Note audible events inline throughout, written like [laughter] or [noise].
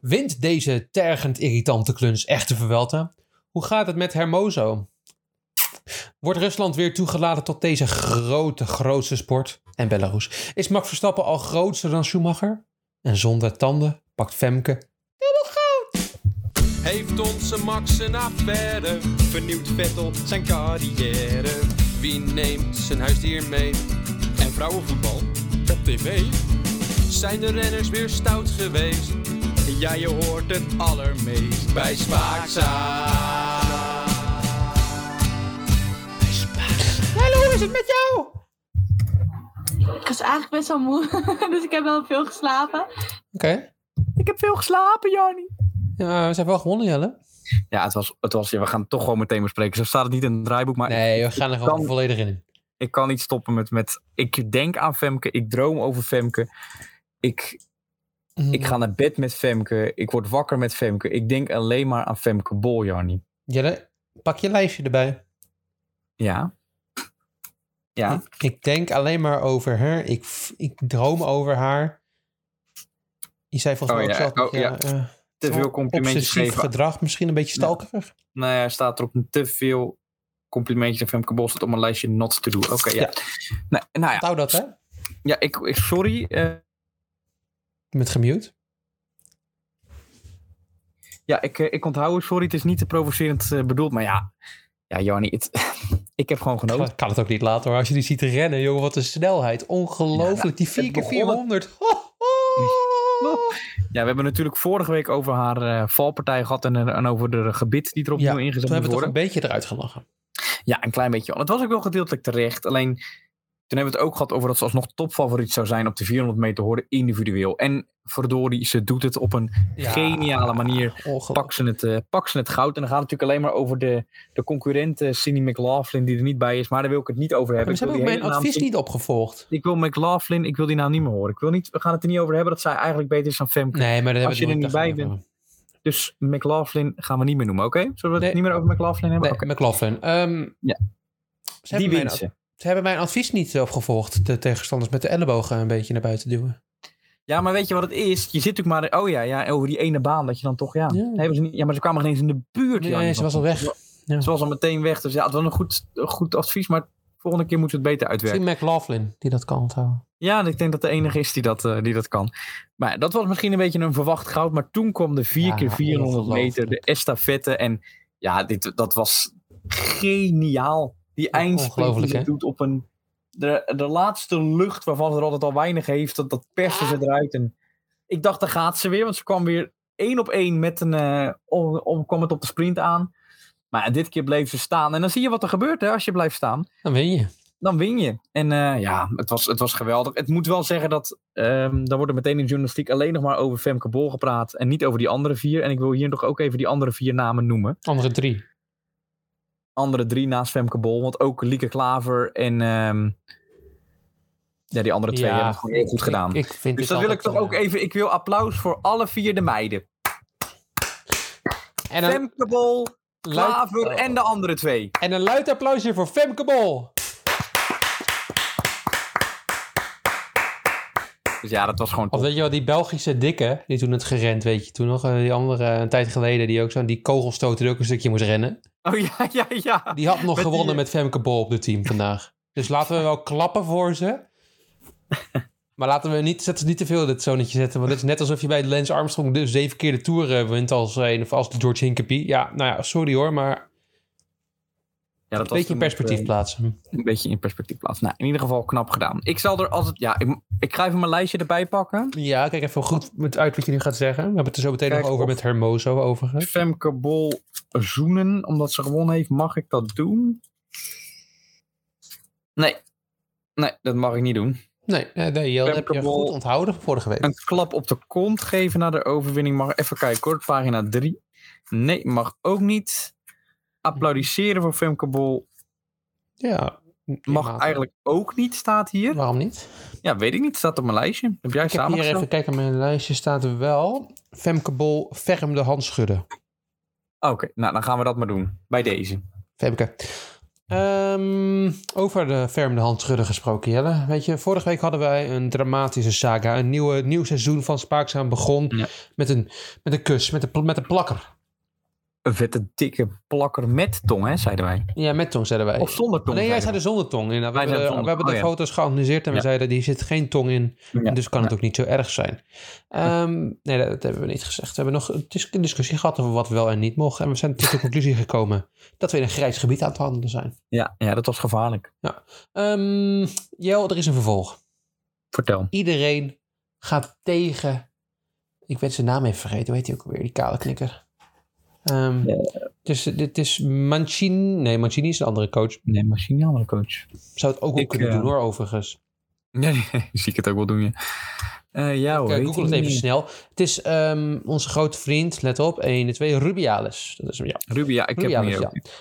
Wint deze tergend irritante kluns echt de Vuelta? Hoe gaat het met Hermoso? Wordt Rusland weer toegelaten tot deze grote, grootste sport? En Belarus. Is Max Verstappen al groter dan Schumacher? En zonder tanden pakt Femke goud. Heeft onze Max een affaire? Vernieuwt Vettel zijn carrière? Wie neemt zijn huisdier mee? En vrouwenvoetbal op tv? Zijn de renners weer stout geweest? Ja, je hoort het allermeest bij Spaakza. Hallo, hoe is het met jou? Ik was eigenlijk best wel moe, [laughs] dus ik heb wel veel geslapen. Oké. Ik heb veel geslapen, Jannie. Ja, we zijn wel gewonnen, Jelle. Ja, het was, het was, ja, we gaan het toch gewoon meteen bespreken. Zo staat het niet in het draaiboek, maar Nee, we gaan er gewoon kan- volledig in. ik kan niet stoppen met, met... Ik denk aan Femke, ik droom over Femke. Ik, ik ga naar bed met Femke, ik word wakker met Femke. Ik denk alleen maar aan Femke Bol, Jannie. Jelle, pak je lijstje erbij. Ja. Ja. Ik denk alleen maar over haar. Ik, ik droom over haar. Je zei volgens Oh mij ook ja, zelf... oh ja. eh, Te veel complimentjes obsessief geven. gedrag, misschien een beetje stalkerig. Nou ja, staat er op een te veel complimentjes aan Femke Bol. Staat op mijn lijstje not to do. Oké, ja. Ja. Nou, nou ja, Onthoud dat, hè? ja ik, ik- sorry. eh, Met gemute. Ja, ik, eh, ik onthoud het. Sorry, het is niet te provocerend eh, bedoeld. Maar ja, ja het, [laughs] ik heb gewoon genoten. Ik kan het ook niet laten hoor. Als je die ziet rennen, jongen, wat een snelheid. Ongelooflijk. Die 4 het keer begon 400 [laughs] Ho, ho. Ja, we hebben natuurlijk vorige week over haar eh, valpartij gehad. En, en over de gebit die er opnieuw Ja, toen ingezet hebben we toch worden. een beetje eruit gelachen. Ja, een klein beetje. Het was ook wel gedeeltelijk terecht. Alleen toen hebben we het ook gehad over dat ze alsnog topfavoriet zou zijn op de 400 meter horen individueel. En verdorie, ze doet het op een Ja, geniale manier. Pak ze, het, pak ze het goud. En dan gaat het natuurlijk alleen maar over de, de concurrent eh, Cindy McLaughlin die er niet bij is. Maar daar wil ik het niet over hebben. Maar ze hebben ook mijn advies niet opgevolgd. Ik wil McLaughlin, ik wil die naam niet meer horen. Ik wil niet, we gaan het er niet over hebben dat zij eigenlijk beter is dan Femke. Nee, maar Als je er niet bij over. Dus McLaughlin gaan we niet meer noemen, oké? Zullen we het Nee. niet meer over McLaughlin hebben? Nee. McLaughlin. Ehm, Ja. Die wint ze. Ze hebben mijn advies niet opgevolgd. De tegenstanders met de ellebogen een beetje naar buiten duwen. Ja, maar weet je wat het is? Je zit natuurlijk maar, oh ja, ja, over die ene baan dat je dan toch, ja. Ja. Hebben ze niet, ja, maar ze kwamen geen eens in de buurt. Nee, ze was al weg. Ja. Ze was al meteen weg, dus ja, het was een goed, goed advies, maar volgende keer moeten we het beter uitwerken. Misschien McLaughlin die dat kan onthouden. Ja, ik denk dat de enige is die dat, eh, die dat kan. Maar dat was misschien een beetje een verwacht goud. Maar toen kwam de 4 Ja, keer 400 meter, de estafette. En ja, dit, dat was geniaal. Die eindsprint die doet op een... De, de laatste lucht waarvan ze er altijd al weinig heeft, dat, dat persen ze eruit. En ik dacht, daar gaat ze weer. Want ze kwam weer één op één met een... eh om, om, kwam het op de sprint aan. Maar dit keer bleef ze staan. En dan zie je wat er gebeurt hè, als je blijft staan Dan win je. dan win je. En eh, ja, het was, het was geweldig. Het moet wel zeggen dat, ehm daar wordt er meteen in de journalistiek alleen nog maar over Femke Bol gepraat en niet over die andere vier. En ik wil hier nog ook even die andere vier namen noemen. Andere drie. Andere drie naast Femke Bol, want ook Lieke Klaver en ehm, ja, die andere twee Ja, hebben het gewoon heel goed ik- gedaan. Ik, vind dus dat wil ik toch ook even, ik wil applaus voor alle vier de meiden. En een, Femke Bol, luid, Klaver en de andere twee. en een luid applausje voor Femke Bol. Dus ja, dat was gewoon Of weet je wel, die Belgische dikke, die toen het gerend, weet je toen nog? eh, Die andere, eh, een tijd geleden, die ook zo'n die kogelstoten die ook een stukje moest rennen. Oh ja, ja, ja. Die had nog Met gewonnen eh, met Femke Bol op het team vandaag. Dus laten we wel klappen voor ze. [laughs] Maar laten we niet, zetten ze niet te veel in dit zonnetje zetten. Want het is net alsof je bij de Lance Armstrong de zeven keer de Tour wint als, een of als de George Hincapie. Ja, nou ja, sorry hoor, maar dat een beetje in perspectief eh, plaatsen. een beetje in perspectief plaatsen. Nou, in ieder geval knap gedaan. Ik zal er als het, ja, ik, ik ga even mijn lijstje erbij pakken. Ja, kijk even goed met uit wat je nu gaat zeggen. We hebben het er zo meteen Kijk nog over met Hermoso overigens. Femke Bol zoenen, omdat ze gewonnen heeft. Mag ik dat doen? Nee. Nee, dat mag ik niet doen. Nee, nee, nee Jelle, heb je goed onthouden vorige week. Een klap op de kont geven na de overwinning. Mag even kijken hoor, pagina 3. Nee, mag ook niet. Applaudisseren voor Femke Bol. Ja. Mag eigenlijk ook niet, staat hier. Waarom niet? Ja, weet ik niet. Staat op mijn lijstje. Heb jij Ik heb samen hier even kijken, mijn lijstje staat er wel. Femke Bol, ferm de hand schudden. Oké, nou dan gaan we dat maar doen. Bij deze. Femke. Ehm, over de fermde handschudden gesproken, Jelle. Weet je, vorige week hadden wij een dramatische saga. Een nieuwe, nieuw seizoen van Spaakzaam begon Ja. met, een, met een kus, met een, met een plakker. Een vette, dikke plakker met tong, hè, zeiden wij. Ja, met tong zeiden wij. Of zonder tong. nee, jij zei zonder tong. inderdaad. We, Wij hebben we hebben de oh, foto's geanalyseerd en we Ja. zeiden, die zit geen tong in. Ja. Dus kan het ook niet zo erg zijn. Ehm, nee, dat, dat hebben we niet gezegd. We hebben nog een dis- een discussie gehad over wat wel en niet mocht. En we zijn tot de [laughs] conclusie gekomen dat we in een grijs gebied aan het handelen zijn. Ja, ja, dat was gevaarlijk. Ehm Jel, er is een vervolg. Vertel. Iedereen gaat tegen. Ik ben zijn naam even vergeten. Hoe heet hij ook alweer? Die kale knikker. Ehm, Dus dit is Mancini. Nee, Mancini is een andere coach. Nee, misschien een andere coach. Zou het ook wel kunnen eh, doen hoor, overigens. [laughs] Ja, zie ik het ook wel doen, ja. Eh, ja hoor. Kijk, weet google ik het even niet. snel. Het is ehm, onze grote vriend, let op, 1 en 2, Rubiales. Dat is hem, ja. Ruby, ja, ik heb hem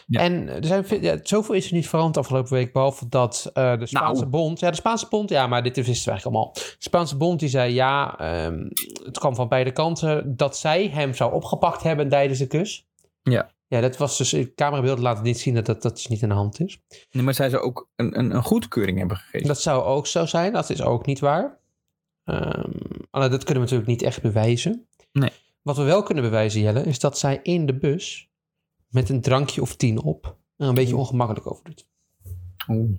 ja. En er zijn, ja, zoveel is er niet veranderd afgelopen week, behalve dat eh, de Spaanse Nou. bond... Ja, de Spaanse bond, ja, maar dit wisten we eigenlijk allemaal. De Spaanse bond die zei, ja, ehm, het kwam van beide kanten, dat zij hem zou opgepakt hebben tijdens de kus. Ja. Ja, dat was dus, camerabeelden laten niet zien dat dat, dat dus niet aan de hand is. Nee, maar zij zou ook een, een, een goedkeuring hebben gegeven. Dat zou ook zo zijn, dat is ook niet waar. Alleen dat kunnen we natuurlijk niet echt bewijzen. Nee. Wat we wel kunnen bewijzen, Jelle, is dat zij in de bus met een drankje of tien op er een beetje ongemakkelijk over doet. Oeh.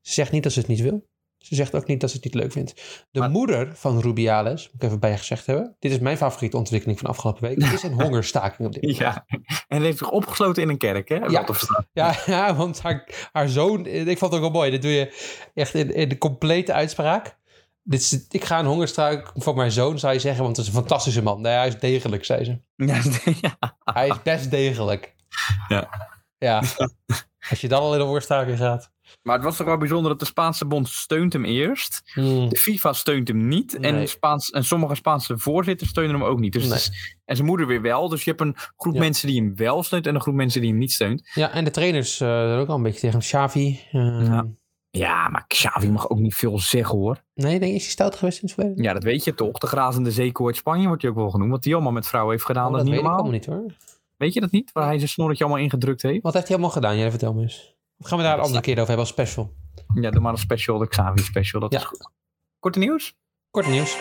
Ze zegt niet dat ze het niet wil. Ze zegt ook niet dat ze het niet leuk vindt. De Maar- moeder van Rubiales, moet ik even bij gezegd hebben. Dit is mijn favoriete ontwikkeling van afgelopen week. is een [laughs] hongerstaking op dit moment. Ja, en heeft zich opgesloten in een kerk, hè? Ja. Ja, [laughs] ja, want haar, haar zoon, ik vond het ook wel mooi. Dit doe je echt in, in de complete uitspraak. Dit is, ik ga een hongerstaking voor mijn zoon, zou je zeggen, want het is een fantastische man. Nee, hij is degelijk, zei ze. Ja, [laughs] ja. Hij is best degelijk. Ja. Ja. Als je dan al in de hongerstaking gaat. Maar het was toch wel bijzonder dat de Spaanse bond steunt hem eerst. Hmm. De FIFA steunt hem niet. Nee. En, Spaans, en sommige Spaanse voorzitters steunen hem ook niet. Dus het Nee. is- en zijn moeder weer wel. Dus je hebt een groep Ja. mensen die hem wel steunt en een groep mensen die hem niet steunt. Ja, en de trainers uh, zijn ook al een beetje tegen hem. Xavi. eh, Ja. Ja, maar Xavi mag ook niet veel zeggen hoor. Nee, denk je, is hij stout geweest in verleden? Ja, dat weet je toch. De grazende zeekoe uit Spanje wordt hij ook wel genoemd. Wat hij allemaal met vrouwen heeft gedaan. Oh, dat dat is weet niet ik normaal. allemaal niet hoor. Weet je dat niet? Waar hij zijn snorretje allemaal ingedrukt heeft. Wat heeft hij allemaal gedaan? Jij vertel me eens. Of gaan we daar een andere keer over hebben als special? Ja, doe maar een special, de Xavi special. Dat Ja. is goed. Korte nieuws? Kort nieuws.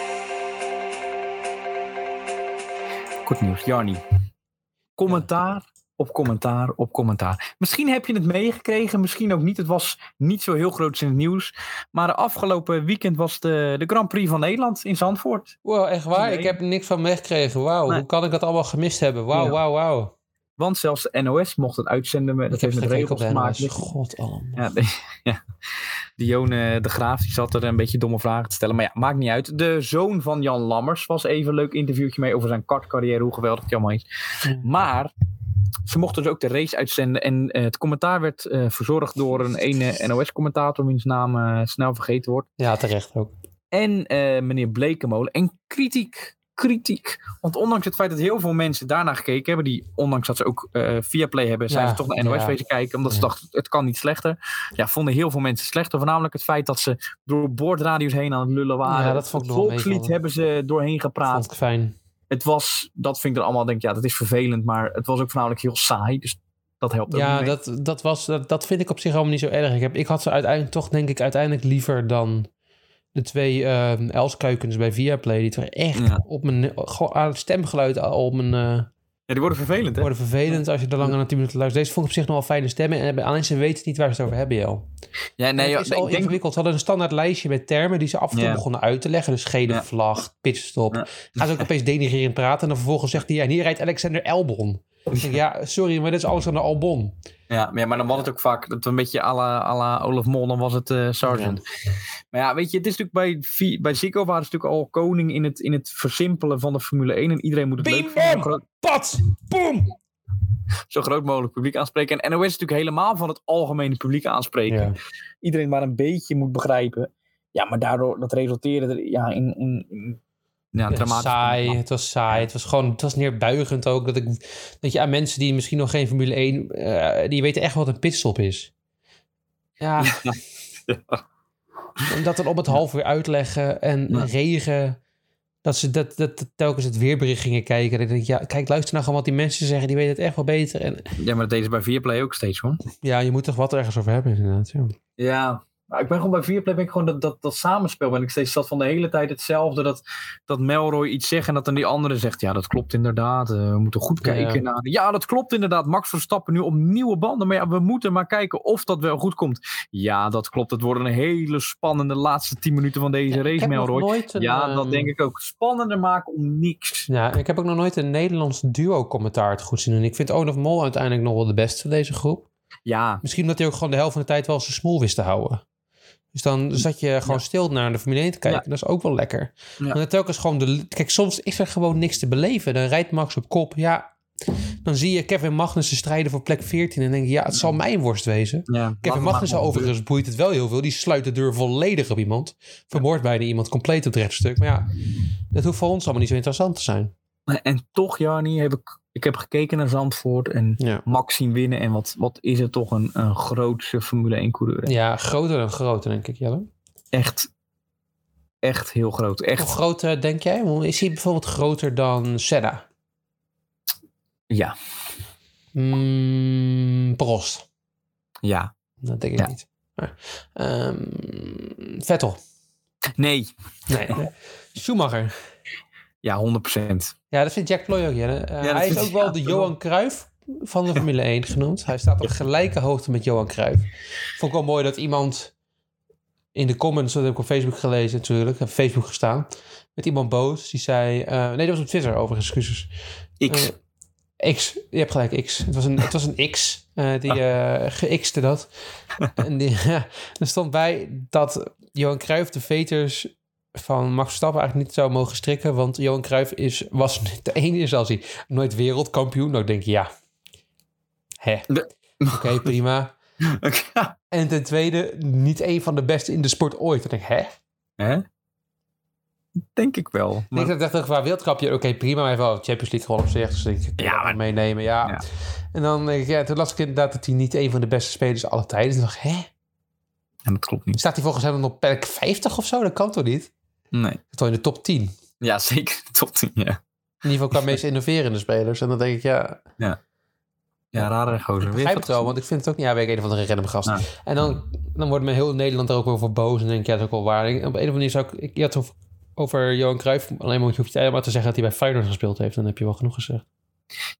Kort nieuws. Jarni. Commentaar op commentaar op commentaar. Misschien heb je het meegekregen, misschien ook niet. Het was niet zo heel groot in het nieuws. Maar de afgelopen weekend was de, de Grand Prix van Nederland in Zandvoort. Wow, echt waar? Nee. Ik heb niks van meegekregen. Wauw, Nee. hoe kan ik dat allemaal gemist hebben? Wauw, Ja. wauw, wauw. Want zelfs de NOS mocht het uitzenden. Met, dat heeft met regels. NOS. God allemaal. Ja, de, [laughs] ja. Dione de Graaf die zat er een beetje domme vragen te stellen. Maar ja, maakt niet uit. De zoon van Jan Lammers was even een leuk interviewtje mee over zijn kartcarrière. Hoe geweldig het allemaal is. Maar ze mochten dus ook de race uitzenden. En eh, het commentaar werd eh, verzorgd door een ene NOS-commentator. Wiens naam eh, snel vergeten wordt. Ja, terecht ook. En meneer Blekemolen. En kritiek. Kritiek. Want ondanks het feit dat heel veel mensen daarna gekeken hebben. Die ondanks dat ze ook via Play hebben. Zijn Ja, ze toch naar NOS ja. wezen kijken. Omdat ze dachten het kan niet slechter. Ja, vonden heel veel mensen slechter. Voornamelijk het feit dat ze door boordradio's heen aan het lullen waren. Ja, dat vond ik volkslied hebben ze doorheen gepraat. Vond ik fijn. Het was, dat vind ik dan allemaal, denk ik, ja, dat is vervelend. Maar het was ook voornamelijk heel saai. Dus dat helpt ook Ja, dat, dat, was, dat, dat vind ik op zich allemaal niet zo erg. Ik, heb, ik had ze uiteindelijk toch, denk ik, uiteindelijk liever dan de twee ehm Elskuikens bij Viaplay. Die toch echt Ja. op mijn gewoon aan het stemgeluid al op mijn... eh, Ja, die worden vervelend, hè? worden vervelend als je er langer dan 10 minuten luistert. Deze vond ik op zich nog wel fijne stemmen. En alleen ze weten niet waar ze het over hebben, Jel. Ja, nee, het is nee, al ik denk, ingewikkeld. Ze hadden een standaard lijstje met termen die ze af en toe Ja. begonnen uit te leggen. Dus gele Ja. vlag, pitstop. Ja. Gaan ze ook opeens denigrerend praten. En dan vervolgens zegt hij, ja, en hier rijdt Alexander Elbon. Ik denk, ja, sorry, maar dit is Alexander Albon. ja, maar ja, maar dan was het ook vaak dat een beetje à la, à la Olaf Mol, dan was het eh Sargent. Maar ja, weet je, het is natuurlijk bij, bij Zico waren ze natuurlijk al koning in het, in het versimpelen van de Formule 1. En iedereen moet het Bim, leuk vinden, zo bam! groot, Pat! Boom! zo groot mogelijk publiek aanspreken. En NOS is natuurlijk helemaal van het algemene publiek aanspreken. Ja. Iedereen maar een beetje moet begrijpen. Ja, maar daardoor, dat resulteerde er ja, in, in, in ja, Ja, dramatisch. saai, het was saai. Het was gewoon, het was neerbuigend ook. Dat, ik, dat je aan mensen die misschien nog geen Formule 1, eh, die weten echt wat een pitstop is. Ja, en dat dan op het half uur uitleggen en Ja. regen. Dat ze dat, dat telkens het weerbericht gingen kijken. En ik denk, ja, kijk, luister nou gewoon wat die mensen zeggen. Die weten het echt wel beter. En Ja, maar dat deden ze bij Viaplay ook steeds hoor. ja, je moet toch wat ergens over hebben inderdaad. Ja. Ja, maar ik ben gewoon bij Viaplay ben ik gewoon dat, dat, dat samenspel. Ben ik steeds dat van de hele tijd hetzelfde. Dat, dat Melroy iets zegt en dat dan die andere zegt. Ja, dat klopt inderdaad. eh, we moeten goed Ja. kijken naar. Ja, dat klopt inderdaad. Max Verstappen nu op nieuwe banden. Maar ja, we moeten maar kijken of dat wel goed komt. Ja, dat klopt. Het worden een hele spannende laatste 10 minuten van deze race, Melroy. een, Ja, dat ehm, denk ik ook. Spannender maken om niks. Ja, ik heb ook nog nooit een Nederlands duo-commentaar het goed zien doen. Ik vind Olaf Mol uiteindelijk nog wel de beste van deze groep. Ja, Misschien omdat hij ook gewoon de helft van de tijd wel zijn smoel wist te houden. Dus dan zat je gewoon Ja. stil naar de Formule 1 te kijken. Ja. Dat is ook wel lekker. Ja. Dan telkens gewoon de... Kijk, soms is er gewoon niks te beleven. Dan rijdt Max op kop. Ja, dan zie je Kevin Magnussen strijden voor plek 14. En denk je, ja, het zal mijn worst wezen. Kevin Magnussen overigens boeit het wel heel veel. Die sluit de deur volledig op iemand. Vermoordt bijna iemand compleet op het rechtstuk. Maar ja, dat hoeft voor ons allemaal niet zo interessant te zijn. En toch, Jarni, heb ik, ik heb gekeken naar Zandvoort en Ja, Max zien winnen. En wat, wat is het toch een, een grootse Formule 1 coureur. hè? ja groter dan groter, denk ik, Jelle. Echt, echt heel groot. Hoe Echt, groot eh, denk jij? Hoe- Is hij bijvoorbeeld groter dan Senna? ja, Mm, Prost. ja. Dat denk ik Ja. niet. Maar, ehm, Vettel. Nee, Nee. [laughs] Schumacher. ja, 100%. Ja, dat vindt Jack Ploy ook. Jelle. Eh, dat hij is ook wel de Johan Cruijff van de Formule 1 genoemd. Hij staat op gelijke hoogte met Johan Cruijff. Vond ik wel mooi dat iemand in de comments, dat heb ik op Facebook gelezen natuurlijk, op Facebook gestaan, met iemand boos. Die zei, eh, nee, dat was op Twitter overigens, excuses. X. Eh, X, je hebt gelijk, X. Het was een, het was een X, die eh ge-X'te dat. [laughs] en die, ja, er stond bij dat Johan Cruijff de veters van Max Verstappen eigenlijk niet zou mogen strikken, want Johan Cruijff is, was [laughs] de ene is als hij nooit wereldkampioen. Nou denk je, ja, hè, De- oké, prima. [laughs] En ten tweede, niet een van de beste in de sport ooit. Dan denk ik, hè? Hè? Denk ik wel. Maar... Ik dacht qua wereldkampioen, oké, prima. Maar hij heeft wel Champions League gewonnen op zich. Dus ik kan Ja, maar- meenemen, ja. Ja. En dan denk ik, ja, toen las ik inderdaad dat hij niet een van de beste spelers aller tijden is. En dacht hè? en dat klopt niet. Staat hij volgens hem nog op plek 50 of zo? Dat kan toch niet? Nee. Toch in de top 10. In Ja, zeker. [laughs] Top 10, ja. ieder geval qua meest [laughs] innoverende spelers. En dan denk ik, ja, Ja, rare gozer. ik Weer begrijp het wel. Want ik vind het ook niet, ja, weet ik, een of andere random gast. Ja. En dan, dan wordt men heel Nederland er ook wel voor boos. En denk ik, ja, dat is ook wel waar. Ik- Op een of andere manier zou ik, ik je had het over, over Johan Cruijff. Alleen maar hoef je het maar te zeggen dat hij bij Feyenoord gespeeld heeft. Dan heb je wel genoeg gezegd.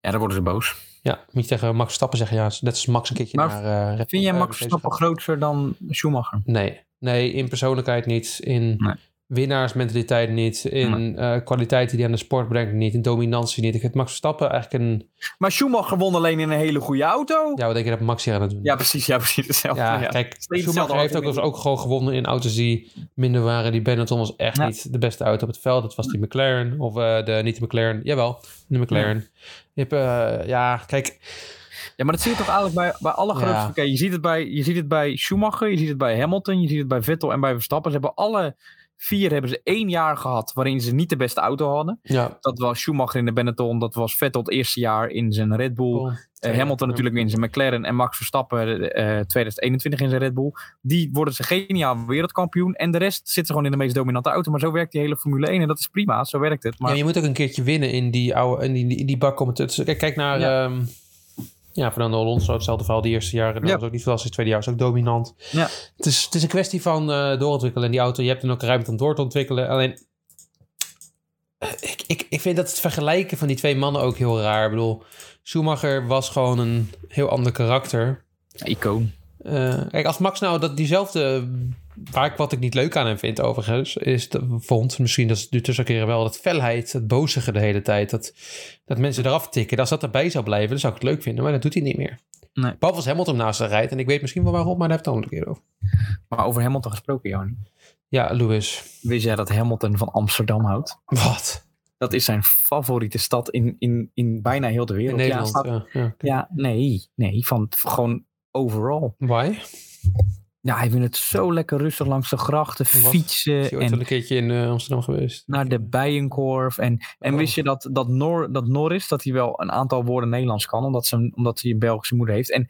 Ja, dan worden ze boos. Ja, moet je tegen Max Stappen zeggen. Ja, net als Max een keertje Maar naar... eh, Red Vind jij Bull, Max eh, Verstappen groter dan Schumacher? Nee. Nee, in persoonlijkheid niet. In Nee. Winnaarsmentaliteit niet. In eh, kwaliteit die hij aan de sport brengt niet. In dominantie niet. Ik vind Max Verstappen eigenlijk een... Maar Schumacher won alleen in een hele goede auto. Ja, wat denk je dat Max hier aan het doen? Ja, precies. Ja, precies hetzelfde. Ja, Ja, kijk, Steeds Schumacher heeft ook, argument. ook gewoon gewonnen in auto's die minder waren. Die Benetton was echt Ja. niet de beste auto op het veld. Dat was die McLaren. Of eh, de, niet de McLaren. Jawel, de McLaren. Je hebt, eh, ja, kijk. Ja, maar dat zie je toch eigenlijk bij, bij alle grootste... Ja. Je, ziet het bij, je ziet het bij Schumacher, je ziet het bij Hamilton, je ziet het bij Vettel en bij Verstappen. Ze hebben alle vier hebben ze één jaar gehad waarin ze niet de beste auto hadden. Ja, Dat was Schumacher in de Benetton, dat was Vettel het eerste jaar in zijn Red Bull. Paul. Eh, Hamilton natuurlijk in zijn McLaren en Max Verstappen eh, 2021 in zijn Red Bull. Die worden ze geniaal wereldkampioen. En de rest zit ze gewoon in de meest dominante auto. Maar zo werkt die hele Formule 1 en dat is prima. Zo werkt het. Maar Ja, je moet ook een keertje winnen in die oude, in die, in die bak om het te- Kijk, kijk naar Ja. Ja. Fernando Alonso, hetzelfde verhaal. Die eerste jaren dat Ja. was ook niet het tweede jaar was ook dominant. Ja. Het, is, het is een kwestie van eh, doorontwikkelen. En die auto, je hebt dan ook ruimte om door te ontwikkelen. Alleen, eh, ik, ik, ik vind dat het vergelijken van die twee mannen ook heel raar. Ik bedoel, Schumacher was gewoon een heel ander karakter. icoon. Eh, kijk, als Max nou dat diezelfde... Waar ik, wat ik niet leuk aan hem vind overigens, is dat, vond, misschien dat nu tussen keren wel, dat felheid, dat bozige de hele tijd, dat, dat mensen eraf tikken. Als dat erbij zou blijven, dan zou ik het leuk vinden, maar dat doet hij niet meer. Nee. Behalve als Hamilton naast haar rijdt, en ik weet misschien wel waarom, maar daar heb ik het een keer over. Maar over Hamilton gesproken, Jan. Ja, Lewis. Wist jij dat Hamilton van Amsterdam houdt? Wat? Dat is zijn favoriete stad in, in, in bijna heel de In wereld. Nederland, Ja, staat- ja. ja. ja, nee. Nee, van gewoon overal. Why? Ja, hij vindt het zo lekker rustig langs de grachten fietsen. Is je ooit En een keertje in eh, Amsterdam geweest? naar de Bijenkorf. En, en Oh. wist je dat, dat, Nor, dat Norris, dat hij wel een aantal woorden Nederlands kan, omdat, ze, omdat hij een Belgische moeder heeft. En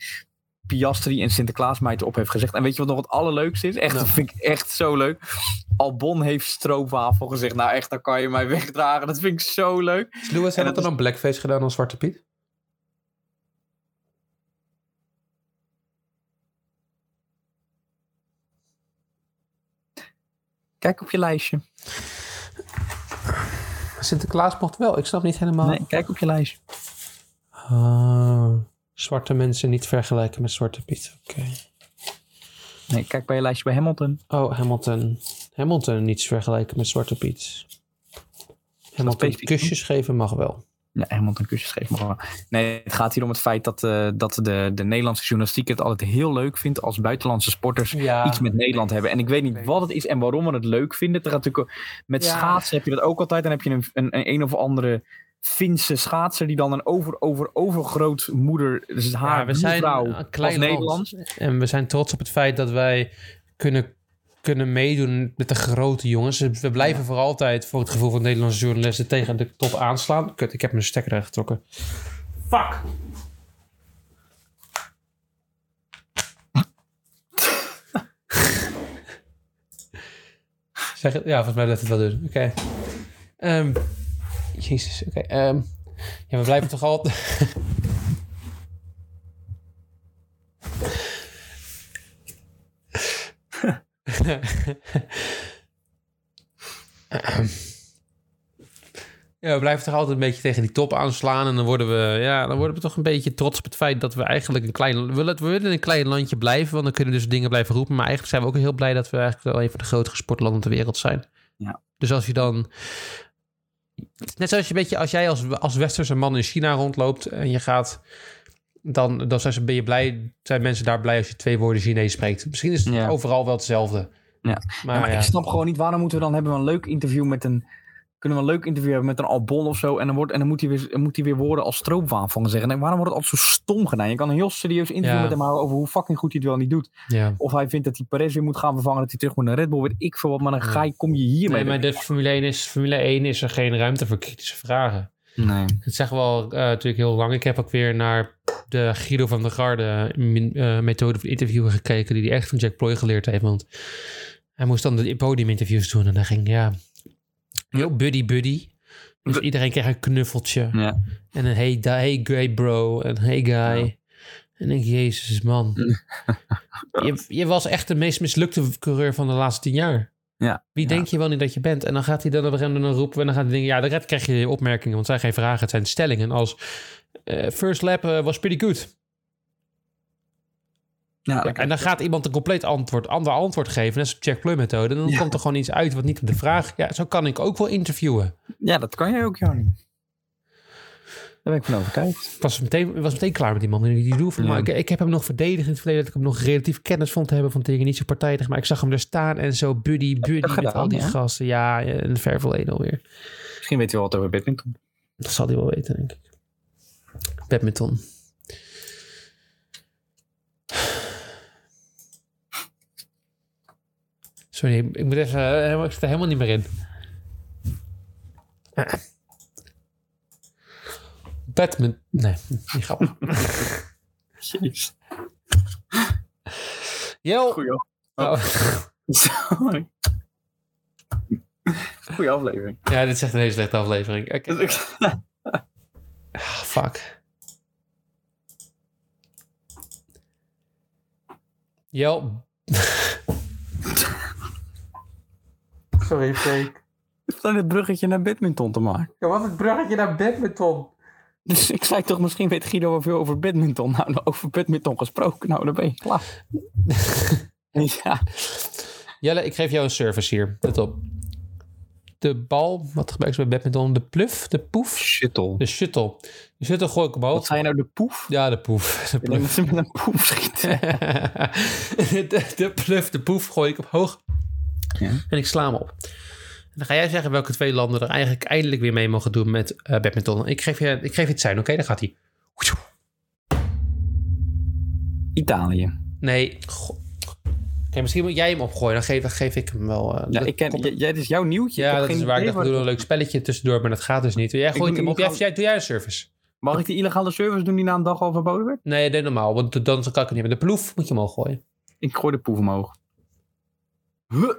Piastri en Sinterklaas mij op heeft gezegd. En weet je wat nog het allerleukste is? Echt, Nou. dat vind ik echt zo leuk. Albon heeft stroopwafel gezegd. Nou echt, dan kan je mij [laughs] wegdragen. Dat vind ik zo leuk. Is Lewis En dat dan blackface gedaan als Zwarte Piet? Kijk op je lijstje. Sinterklaas mocht wel. Ik snap niet helemaal. Nee, kijk op je lijstje. Ah, zwarte mensen niet vergelijken met Zwarte Piet. Oké. Nee, kijk bij je lijstje bij Hamilton. Oh, Hamilton. Hamilton niet vergelijken met Zwarte Piet. Hamilton kusjes geven mag wel. Nee, Hamilton kusjes geeft maar gewoon. Nee, het gaat hier om het feit dat, eh, dat de, de Nederlandse journalistiek het altijd heel leuk vindt als buitenlandse sporters Ja. iets met Nederland hebben. En ik weet niet wat het is en waarom we het leuk vinden. Er gaat natuurlijk met Ja. schaatsen heb je dat ook altijd. Dan heb je een, een, een, een of andere Finse schaatser die dan een over, over, overgrootmoeder, dus haar Ja, we zijn vrouw een klein als land. Nederlands. En we zijn trots op het feit dat wij kunnen, kunnen meedoen met de grote jongens. We blijven voor altijd, voor het gevoel van Nederlandse journalisten, tegen de top aanslaan. Kut, ik heb mijn stekker eruit getrokken. Fuck! [laughs] zeg het? Ja, volgens mij dat het wel doen. Oké. Ehm, Jezus, oké. ehm, ja, we blijven toch altijd... [laughs] [laughs] Ja, we blijven toch altijd een beetje tegen die top aanslaan. En dan worden we, ja, dan worden we toch een beetje trots op het feit dat we eigenlijk een klein... We willen, we willen een klein landje blijven, want dan kunnen we dus dingen blijven roepen. Maar eigenlijk zijn we ook heel blij dat we eigenlijk wel een van de grotere sportlanden ter wereld zijn. Ja. Dus als je dan... Net zoals je een beetje, als jij als, als westerse man in China rondloopt en je gaat... Dan, dan zijn, ze, ben je blij, zijn mensen daar blij als je twee woorden Chinees spreekt. Misschien is het Ja. overal wel hetzelfde. Ja. Maar, Ja, maar ik snap gewoon niet waarom moeten we dan hebben we een leuk interview met een. Kunnen we een leuk interview hebben met een Albon of zo. En dan, wordt, en dan moet, hij weer, moet hij weer woorden als stroopwafel gaan zeggen. En waarom wordt het altijd zo stom gedaan? Je kan een heel serieus interview met hem houden over hoe fucking goed hij het wel niet doet. ja. Of hij vindt dat hij Perez weer moet gaan vervangen. Dat hij terug moet naar Red Bull. Weet ik veel wat. Maar dan ga je, kom je hiermee. Nee, maar de Formule 1 is, Formule 1 is er geen ruimte voor kritische vragen. Nee. Het zeggen we al eh, natuurlijk heel lang. Ik heb ook weer naar de Guido van der Garde eh, methode van interviewen gekeken... die hij echt van Jack Ploy geleerd heeft. Want hij moest dan de podiuminterviews doen. En dan ging, ja, heel buddy-buddy. Dus iedereen kreeg een knuffeltje. Ja. En een hey, hey, hey bro. En hey guy. En ik, jezus man. [laughs] je, je was echt de meest mislukte coureur van de laatste tien jaar. Ja. Wie Ja. denk je wel niet dat je bent? En dan gaat hij dan op een gegeven moment roepen. En dan gaat hij denken, ja, dan krijg je opmerkingen. Want het zijn geen vragen, het zijn stellingen. Als eh, first lap eh, was pretty good. Ja, Ja, en dan gaat iemand een compleet antwoord, ander antwoord geven. Als de Jack Plum methode. En dan komt er gewoon iets uit wat niet op de vraag. Ja, zo kan ik ook wel interviewen. ja, dat kan jij ook, Jarni. Daar ben ik van overtuigd. Ik was meteen, was meteen klaar met die man. Die Ja. maar ik, ik heb hem nog verdedigd in het verleden. Dat ik hem nog relatief kennis vond te hebben van tegen niet zo partijdig. Maar ik zag hem er staan en zo buddy, buddy met gedaan, al die ja? gasten. Ja, in de ver verleden alweer. Misschien weet je wel wat over badminton. Dat zal hij wel weten, denk ik. Badminton. Sorry, ik moet even... eh, Ik zit er helemaal niet meer in. Badminton... Nee, niet grappig. Jeez. Jel! Goeie, Oh. Sorry. Goeie aflevering. Ja, dit is echt een hele slechte aflevering. Oké. Ah, fuck. Jel. Sorry, fake. Dan het bruggetje naar badminton te maken. Ja, wat een bruggetje naar badminton. Dus ik zei toch, misschien weet Guido wel veel over badminton. Nou, nou, over badminton gesproken. Nou, dan ben je klaar. [laughs] [laughs] ja. Jelle, ik geef jou een service hier. Let op. De bal, wat gebruiken ze bij badminton? De pluf, de poef, Shuttle. de shuttle. De shuttle gooi ik omhoog. Wat zei je nou, de poef? Ja, de poef. [laughs] De pluf. ze met een poef schieten. de, de pluf, de poef gooi ik omhoog. Ja. En ik sla hem op. Dan ga jij zeggen welke twee landen er eigenlijk eindelijk weer mee mogen doen met eh, badminton. Ik geef je, ik geef je het zijn, oké? Dan gaat hij. Italië. Nee. Misschien moet jij hem opgooien. Dan geef, dan geef ik hem wel. eh, Ja, dat ik ken, jij, dit is jouw nieuwtje. Ja, dat is waar. Ik dacht, we doen waar- een leuk spelletje tussendoor, maar dat gaat dus niet. Jij gooit hem op. Jij, jij, doe jij een service. Mag ik die illegale service doen die na een dag al verboden werd? Nee, nee, normaal. Want dan kan ik het niet hebben. De ploef moet je omhoog gooien. Ik gooi de poef omhoog. Huh.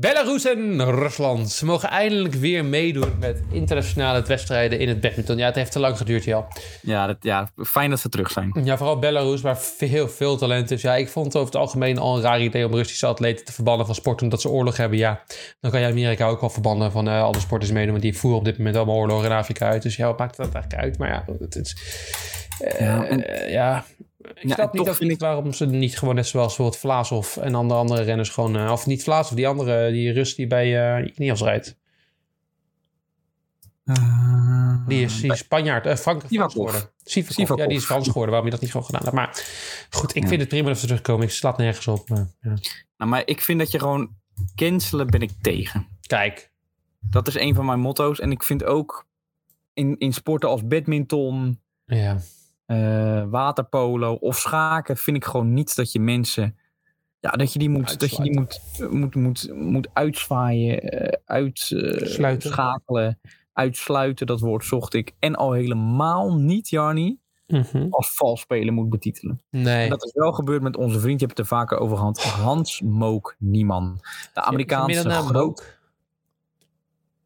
Belarus en Rusland. Ze mogen eindelijk weer meedoen met internationale wedstrijden in het badminton. Ja, het heeft te lang geduurd, ja. Ja, dat, ja, fijn dat ze terug zijn. Ja, vooral Belarus, waar veel, veel talent is. Ja, ik vond het over het algemeen al een raar idee om Russische atleten te verbannen van sport omdat ze oorlog hebben. Ja, dan kan je Amerika ook wel verbannen van eh, alle sporters meedoen, want die voeren op dit moment allemaal oorlog in Afrika uit. Dus ja, wat maakt dat eigenlijk uit? Maar ja, het is... eh, Ja, en- eh, ja, ik Ja, snap niet, toch ook niet waarom ze niet gewoon net zoals bijvoorbeeld Vlaasov en andere, andere renners gewoon... eh, of niet Vlaasov, die andere, die Rus die bij eh Ineos rijdt. Die is, die Spanjaard, eh Frank, Frans Sivakov. geworden. Sivakov. Sivakov. Ja, die is Frans geworden. Waarom je dat niet gewoon gedaan hebt. Maar goed, ik Ja. vind het prima dat ze terugkomen. Ik slaat nergens op. Maar, ja. Nou, maar ik vind dat je gewoon cancelen ben ik tegen. Kijk. Dat is een van mijn motto's. En ik vind ook in, in sporten als badminton, Ja. Eh, waterpolo of schaken vind ik gewoon niet dat je mensen ja dat je die moet dat je die moet moet moet moet uitzwaaien eh, uitschakelen uitsluiten dat woord zocht ik en al helemaal niet Jarni Mhm. als vals spelen moet betitelen Nee. en dat is wel gebeurd met onze vriend je hebt het er vaker over gehad Hans Mook Nieman de Amerikaanse groot Mook.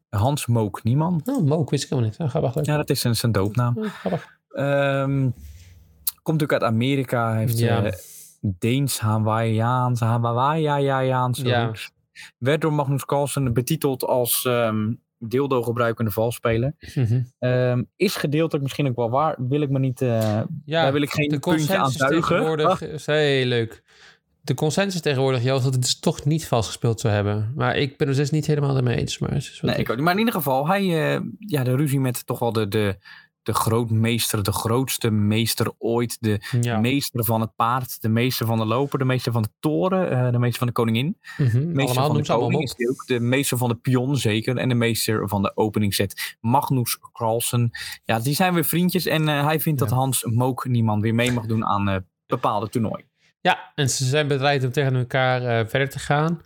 Hans Mook Nieman Oh, Mook wist ik helemaal niet. Oh, grappig. leuk. ja dat is zijn, zijn doopnaam Oh, grappig. Ehm, komt natuurlijk uit Amerika. Heeft Ja. eh, Deens, Hawaiiaans, Hawaiiaans Ja. Werd door Magnus Carlsen betiteld als ehm dildo gebruikende valspeler. Mhm. Ehm, is gedeeltelijk misschien ook wel waar. Wil ik me niet... eh, Ja, Daar wil ik geen de puntje aan duigen. tegenwoordig [laughs] is heel leuk. De consensus tegenwoordig, Joost, dat het dus toch niet vastgespeeld zou hebben. Maar ik ben het dus niet helemaal ermee eens. Maar, nee, ik ook. Maar in ieder geval, hij, eh, ja, de ruzie met toch wel de, de, de grootmeester, de grootste meester ooit. De ja. meester van het paard, de meester van de loper, de meester van de toren, eh, de meester van de koningin. Mhm. meester Allemaal van de koning is ook. De meester van de pion zeker. En de meester van de openingsset. Magnus Carlsen. Ja, die zijn weer vriendjes. En eh, hij vindt Ja. dat Hans Mook niemand weer mee mag doen aan eh, bepaalde toernooien. Ja, en ze zijn bereid om tegen elkaar verder te gaan.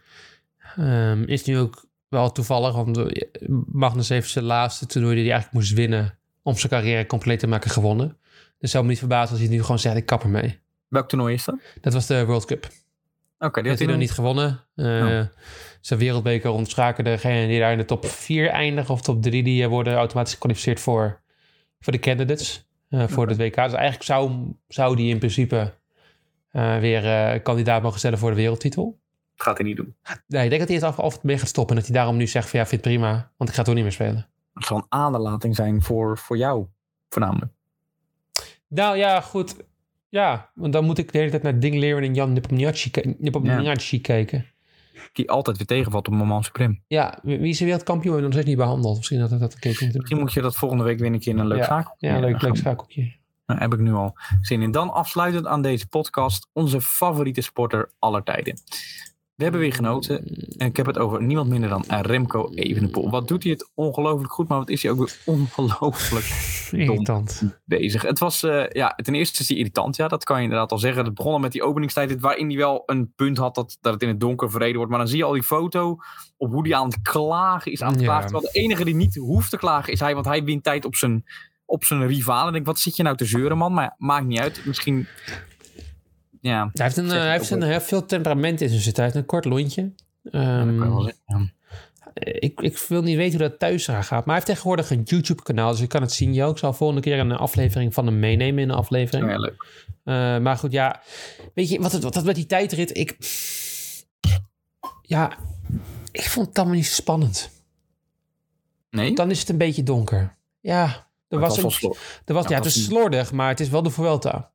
Ehm, is nu ook wel toevallig, want Magnus heeft zijn laatste toernooi die hij eigenlijk moest winnen om zijn carrière compleet te maken gewonnen. Dus zou me niet verbazen als hij nu gewoon zegt, ik kap ermee. Welk toernooi is dat? Oké, Dat was de World Cup. die Die had hij nog niet gewonnen. Oh. Zijn wereldbeker ontschaken degene die daar in de top 4 eindigen of top 3, die worden automatisch gekwalificeerd voor, voor de candidates. eh, voor het WK. Dus eigenlijk zou, zou die in principe eh, weer kandidaat mogen stellen voor de wereldtitel. Dat gaat hij niet doen. Nee, ik denk dat hij het af, af mee gaat stoppen. En dat hij daarom nu zegt van ja, vind prima. Want ik ga toch niet meer spelen. Een aderlating zijn voor, voor jou, voornamelijk. Nou ja, goed. Ja, want dan moet ik de hele tijd naar Ding Leren en Jan Nepomniachtchi Nepomniachtchi kijken. Die altijd weer tegenvalt op moment supreme. Ja, wie is de wereldkampioen en nog steeds niet behandeld? Misschien dat dat dat gekeken moeten Misschien moet je dat volgende week weer een keer in een leuk Ja. zaak. Ja, leuk, leuk schakeltje. Daar heb ik nu al zin in. Dan afsluitend aan deze podcast. Onze favoriete sporter aller tijden. We hebben weer genoten. En ik heb het over niemand minder dan Remco Evenepoel. Wat doet hij het ongelooflijk goed, maar wat is hij ook weer ongelooflijk Irritant. bezig. Het was, eh, ja, ten eerste is hij irritant. Ja, dat kan je inderdaad al zeggen. Het begon al met die openingstijd, waarin hij wel een punt had dat, dat het in het donker verreden wordt. Maar dan zie je al die foto op hoe hij aan het klagen is. Aan het Ja. klagen. Terwijl de enige die niet hoeft te klagen is hij, want hij wint tijd op zijn, op zijn rivaal. En ik denk, wat zit je nou te zeuren, man? Maar maakt niet uit. Misschien, ja. Hij heeft, een, eh, hij heeft een, heel veel temperament in zijn zitten. Hij heeft een kort lontje. Ja, dat kan je wel Ehm. Ja. ik, ik wil niet weten hoe dat thuis gaat. Maar hij heeft tegenwoordig een YouTube-kanaal. Dus je kan het zien, Jo. Ik zal volgende keer een aflevering van hem meenemen in een aflevering. Ja, leuk. Eh, maar goed, ja. Weet je, wat, het, wat dat met die tijdrit... Ik, ja, ik vond het allemaal niet zo spannend. Nee? Dan is het een beetje donker. Ja, er Het was, een, er was, Ja, ja, het is slordig, maar het is wel de Vuelta.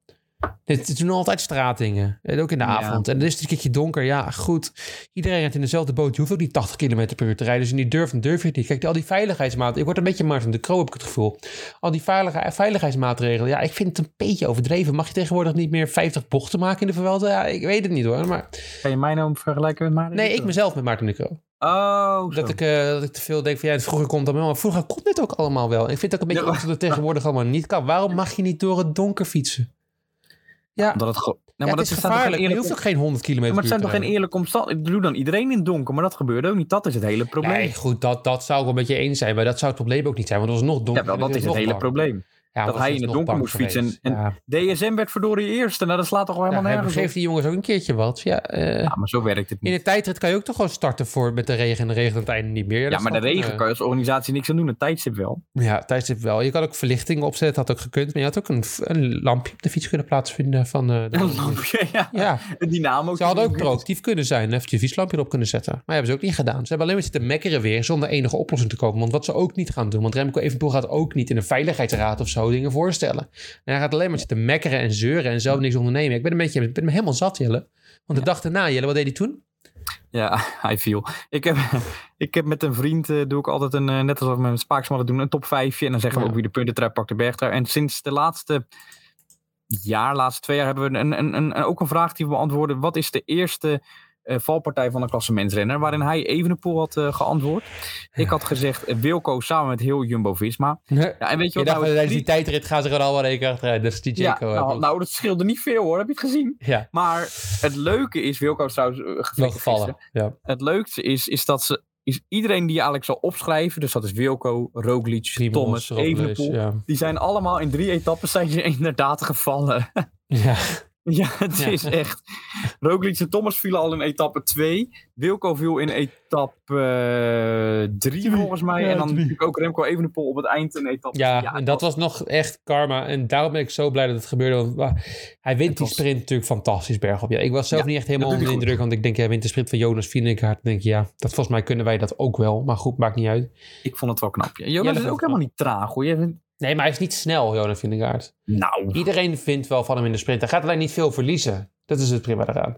Dit doen altijd straatdingen. En ook in de Ja. avond. En dan is het een keertje donker. Ja, goed. Iedereen rijdt in dezelfde boot. Je hoeft ook niet 80 km per uur te rijden. Dus niet durft, dan durf je het niet. Kijk, al die veiligheidsmaatregelen. Ik word een beetje Martin de Croo, heb ik het gevoel. Al die veilige, veiligheidsmaatregelen. Ja, ik vind het een beetje overdreven. Mag je tegenwoordig niet meer 50 bochten maken in de Vuelta? Ja, ik weet het niet hoor. Maar Kan je mij nou vergelijken met Maarten? nee, ik mezelf met Martin de Croo. Oh. Dat ik, eh, dat ik te veel denk van ja, vroeger komt dat wel. Maar vroeger kon dit ook allemaal wel. Ik vind het ook een beetje ja. dat het tegenwoordig allemaal niet kan. Waarom mag je niet door het donker fietsen? Ja, Omdat het gewoon... ja, maar het is toch gevaarlijk. Je hoeft ook geen 100 kilometer maar het zijn toch geen eerlijke omstandigheden? Doe dan iedereen in het donker, maar dat gebeurde ook niet. Dat is het hele probleem. Nee, goed, dat, dat zou ik wel met je eens zijn. Maar dat zou het probleem ook niet zijn. Want het was nog donker. ja, wel, dat is het hele probleem. Ja, dat hij in het donker moest fietsen. En- ja. DSM werd verdorie eerste. Nou, dat slaat toch wel helemaal nergens geeft op. die jongens ook een keertje wat. Ja, eh, Ja, maar zo werkt het in niet. de tijdrit kan je ook toch gewoon starten voor met de regen en de regen aan het einde niet meer. Ja, maar de regen eh, kan je als organisatie niks aan doen. Een tijdstip wel. Ja, tijdstip wel. Je kan ook verlichting opzetten, had ook gekund. Maar je had ook een, een lampje op de fiets kunnen plaatsvinden van de... Een lampje, ja. Ja, Een dynamo. ze hadden ook proactief kunnen zijn. Even je fietslampje erop kunnen zetten. Maar hebben ze ook niet gedaan. Ze hebben alleen maar zitten mekkeren weer zonder enige oplossing te komen. Want wat ze ook niet gaan doen. Want Remco Evenepoel gaat ook niet in een veiligheidsraad of zo dingen voorstellen. En hij gaat alleen maar zitten mekkeren en zeuren en zelf niks ondernemen. Ik ben een beetje, ik ben me helemaal zat, Jelle. Want de dag daarna, Jelle, wat deed hij toen? Ja, [laughs] hij viel. Ik heb, [laughs] ik heb met een vriend, eh, doe ik altijd een, eh, net als we met Spaaksmannen doen, een top 5. En dan zeggen we Ja. ook wie de puntentrap pakt, de bergtrui. En sinds de laatste jaar, laatste twee jaar, hebben we een, een, een, ook een vraag die we beantwoorden. Wat is de eerste eh, valpartij van een klassementsrenner? Waarin hij Evenepoel had eh, geantwoord. Ik had gezegd eh, Wilco samen met heel Jumbo-Visma. Ja, Ja, en weet je je wat dacht, nou tijdens die tijdrit gaan ze gewoon allemaal één keer achteruit. Dat is die Ja, Jaco. nou, nou, dat scheelde niet veel hoor, heb je het gezien? ja, Maar het leuke is, Wilco is trouwens gevallen. Ja, Het leukste is, is dat ze is iedereen die je eigenlijk zal opschrijven, dus dat is Wilco, Roglic, Primoz, Thomas, Evenepoel, Ja. die zijn allemaal in drie etappes zijn ze [laughs] inderdaad gevallen. ja. [laughs] ja, het Ja. is echt. Roglic en Thomas vielen al in etappe 2. Wilco viel in etappe 3 volgens mij. Ja, en dan drie. natuurlijk ook Remco Evenepoel op het eind in etappe Ja, en dat was nog echt karma. En daarom ben ik zo blij dat het gebeurde. Want hij wint Het die was- sprint natuurlijk fantastisch bergop. Ja, ik was zelf Ja, niet echt helemaal onder de indruk. Want ik denk, hij wint de sprint van Jonas Vingegaard. Dan denk je, ja, dat volgens mij kunnen wij dat ook wel. Maar goed, maakt niet uit. Ik vond het wel knap. Ja. Ja, Jonas dat is ook helemaal niet traag hoor. Je vindt- Nee, maar hij is niet snel, Jonas Vingegaard. Nou, Iedereen vindt wel van hem in de sprint. Hij gaat alleen niet veel verliezen. Dat is het prima eraan.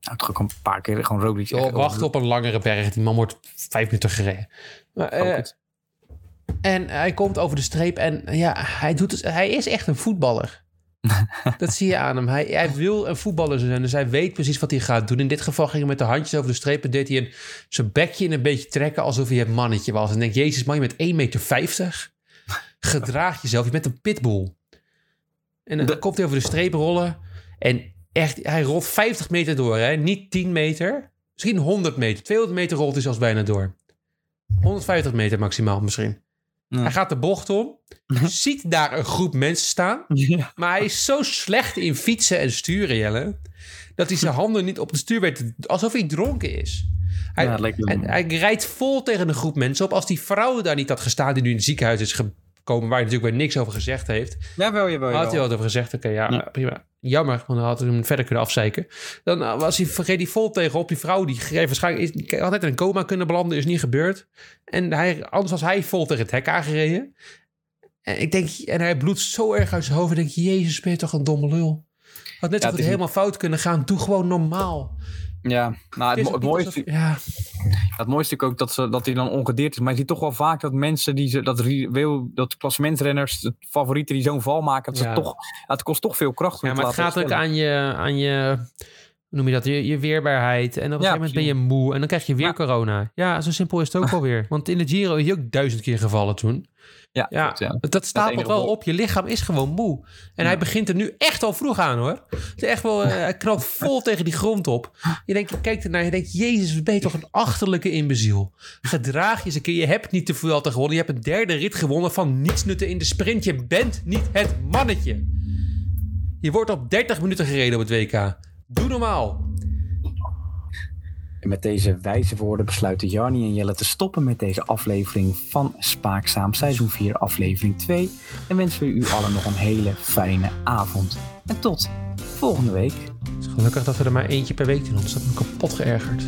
nou toch ook een paar keer gewoon Roglic. Joh, wacht op een langere berg. Die man wordt vijf minuten gereden. Maar, eh. En hij komt over de streep en ja, hij, doet het, hij is echt een voetballer. [laughs] dat zie je aan hem. Hij, hij wil een voetballer zijn, dus hij weet precies wat hij gaat doen. In dit geval ging hij met de handjes over de streep en deed hij een, zijn bekje in een beetje trekken alsof hij het mannetje was. En denk, jezus man, je bent 1,50 meter. Gedraag jezelf, je bent een pitbull. En dan De- komt hij over de streep rollen en echt, hij rolt 50 meter door, hè? niet 10 meter. Misschien 100 meter, 200 meter rolt hij zelfs bijna door. 150 meter maximaal misschien. Ja. Hij gaat de bocht om, ziet daar een groep mensen staan. Ja. Maar hij is zo slecht in fietsen en sturen, Jelle. Dat hij zijn handen niet op het stuur weet. Alsof hij dronken is. Hij, Ja, rijdt vol tegen een groep mensen op. Als die vrouw daar niet had gestaan die nu in het ziekenhuis is gekomen. Waar hij natuurlijk weer niks over gezegd heeft. Jawel, jawel, Had hij wat over gezegd. Oké, ja, Ja. prima. Jammer, want dan had hij hem verder kunnen afzeiken. Dan eh, was hij, reed hij vol tegenop. Die vrouw die waarschijnlijk is, had net in een coma kunnen belanden. Is niet gebeurd. En hij, anders was hij vol tegen het hek aangereden. En, ik denk, en hij bloedt zo erg uit zijn hoofd. En ik denk, jezus, ben je toch een domme lul. Had net Ja, zo goed het is helemaal fout kunnen gaan. Doe gewoon normaal. Ja, nou, het, mooiste, alsof- ja, het mooiste is ook dat, ze, dat hij dan ongedeerd is. Maar je ziet toch wel vaak dat mensen die ze, dat, wil- dat klassementsrenners, de favorieten die zo'n val maken, dat Ja. ze toch, het kost toch veel kracht om ja maar het gaat ook aan je, aan je, hoe noem je dat, je, je weerbaarheid. En op een Ja, gegeven moment ben je moe en dan krijg je weer corona. Ja, zo simpel is het ook [laughs] alweer. Want in de Giro is je ook duizend keer gevallen toen. Ja, Ja, klopt, ja. dat stapelt enige wel op. Je lichaam is gewoon moe. En Ja. hij begint er nu echt al vroeg aan hoor. Het is echt wel, eh, hij knalt vol [laughs] tegen die grond op. Je denkt, je kijkt ernaar, je denkt, jezus, ben je toch een achterlijke imbeziel. Gedraag je eens een keer. Je hebt niet de Vuelta gewonnen. Je hebt een derde rit gewonnen van niets nutten in de sprint. Je bent niet het mannetje. Je wordt op 30 minuten gereden op het WK. Doe normaal. En met deze wijze woorden besluiten Jarni en Jelle te stoppen met deze aflevering van Spaakzaam, seizoen 4, aflevering 2. En wensen we u allen nog een hele fijne avond. En tot volgende week. Het is gelukkig dat we er maar eentje per week doen. Anders had me kapot geërgerd.